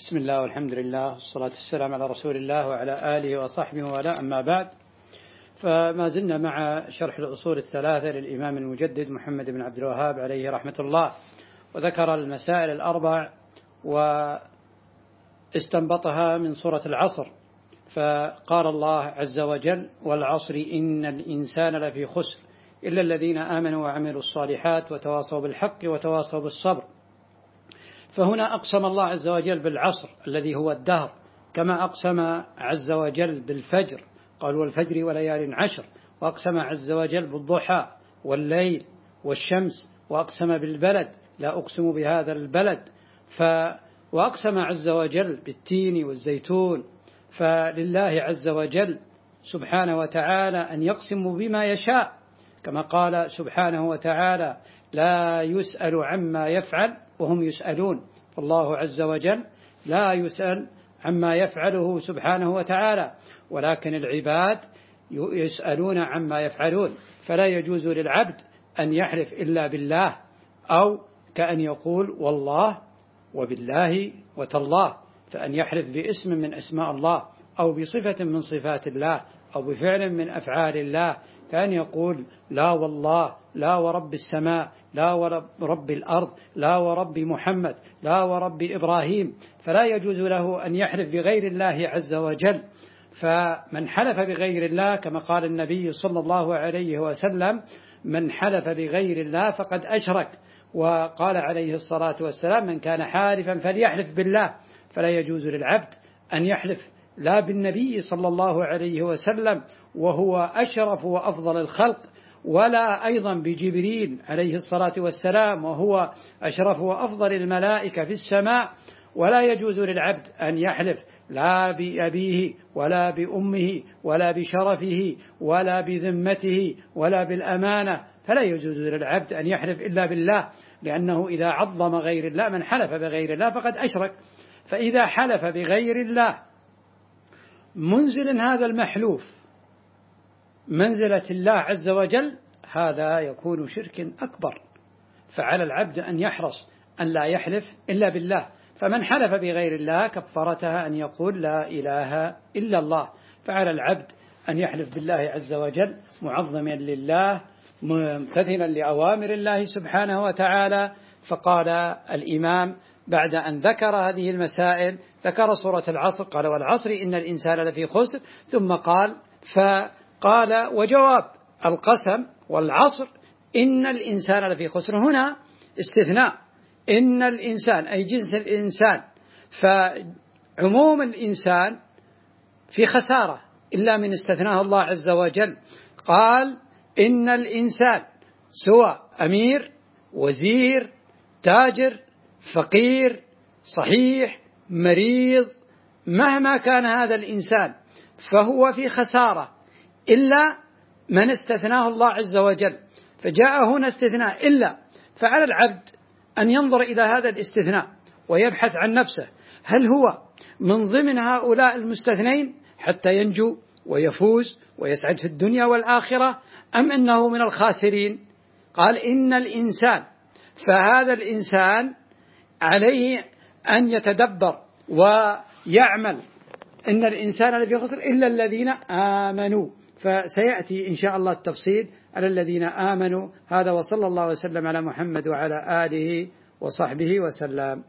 بسم الله والحمد لله والصلاة والسلام على رسول الله وعلى آله وصحبه ولا أما بعد. فما زلنا مع شرح الأصول الثلاثة للإمام المجدد محمد بن عبد الوهاب عليه رحمة الله وذكر المسائل الأربع واستنبطها من سورة العصر. فقال الله عز وجل والعصر إن الإنسان لفي خسر إلا الذين آمنوا وعملوا الصالحات وتواصوا بالحق وتواصوا بالصبر فهنا أقسم الله عز وجل بالعصر الذي هو الدهر كما أقسم عز وجل بالفجر. قال والفجر وليال عشر. وأقسم عز وجل بالضحى والليل والشمس. وأقسم بالبلد لا أقسم بهذا البلد. ف وأقسم عز وجل بالتين والزيتون. فلله عز وجل سبحانه وتعالى أن يقسم بما يشاء. كما قال سبحانه وتعالى لا يسأل عما يفعل وهم يسألون. فالله عز وجل لا يسأل عما يفعله سبحانه وتعالى ولكن العباد يسألون عما يفعلون. فلا يجوز للعبد أن يحلف إلا بالله أو كأن يقول والله وبالله وتالله. فأن يحلف باسم من أسماء الله أو بصفة من صفات الله أو بفعل من أفعال الله كأن يقول لا والله لا ورب السماء لا ورب الأرض لا ورب محمد لا ورب إبراهيم. فلا يجوز له أن يحلف بغير الله عز وجل. فمن حلف بغير الله كما قال النبي صلى الله عليه وسلم من حلف بغير الله فقد أشرك. وقال عليه الصلاة والسلام من كان حالفا فليحلف بالله. فلا يجوز للعبد أن يحلف لا بالنبي صلى الله عليه وسلم وهو أشرف وأفضل الخلق ولا أيضا بجبريل عليه الصلاة والسلام وهو أشرف وأفضل الملائكة في السماء. ولا يجوز للعبد أن يحلف لا بأبيه ولا بأمه ولا بشرفه ولا بذمته ولا بالأمانة. فلا يجوز للعبد أن يحلف إلا بالله لأنه إذا عظم غير الله من حلف بغير الله فقد أشرك. فإذا حلف بغير الله منزل هذا المحلوف. منزلة الله عز وجل هذا يكون شرك أكبر. فعلى العبد أن يحرص أن لا يحلف إلا بالله. فمن حلف بغير الله كفرتها أن يقول لا إله إلا الله. فعلى العبد أن يحلف بالله عز وجل معظما لله ممتثلا لأوامر الله سبحانه وتعالى. فقال الإمام بعد أن ذكر هذه المسائل ذكر سورة العصر قال والعصر إن الإنسان لفي خسر ثم قال فقال وجواب القسم والعصر إن الإنسان لفي خسر. هنا استثناء إن الإنسان أي جنس الإنسان فعموم الإنسان في خسارة إلا من استثناه الله عز وجل. قال إن الإنسان سواء أمير وزير تاجر فقير صحيح مريض مهما كان هذا الإنسان فهو في خسارة إلا من استثناه الله عز وجل. فجاء هنا استثناء إلا فعلى العبد أن ينظر إلى هذا الاستثناء ويبحث عن نفسه. هل هو من ضمن هؤلاء المستثنين حتى ينجو ويفوز ويسعد في الدنيا والآخرة أم أنه من الخاسرين؟ قال إن الإنسان فهذا الإنسان عليه أن يتدبر ويعمل. إن الإنسان الذي خسر إلا الذين آمنوا. فسيأتي إن شاء الله التفصيل على الذين آمنوا. هذا وصلى الله وسلم على محمد وعلى آله وصحبه وسلم.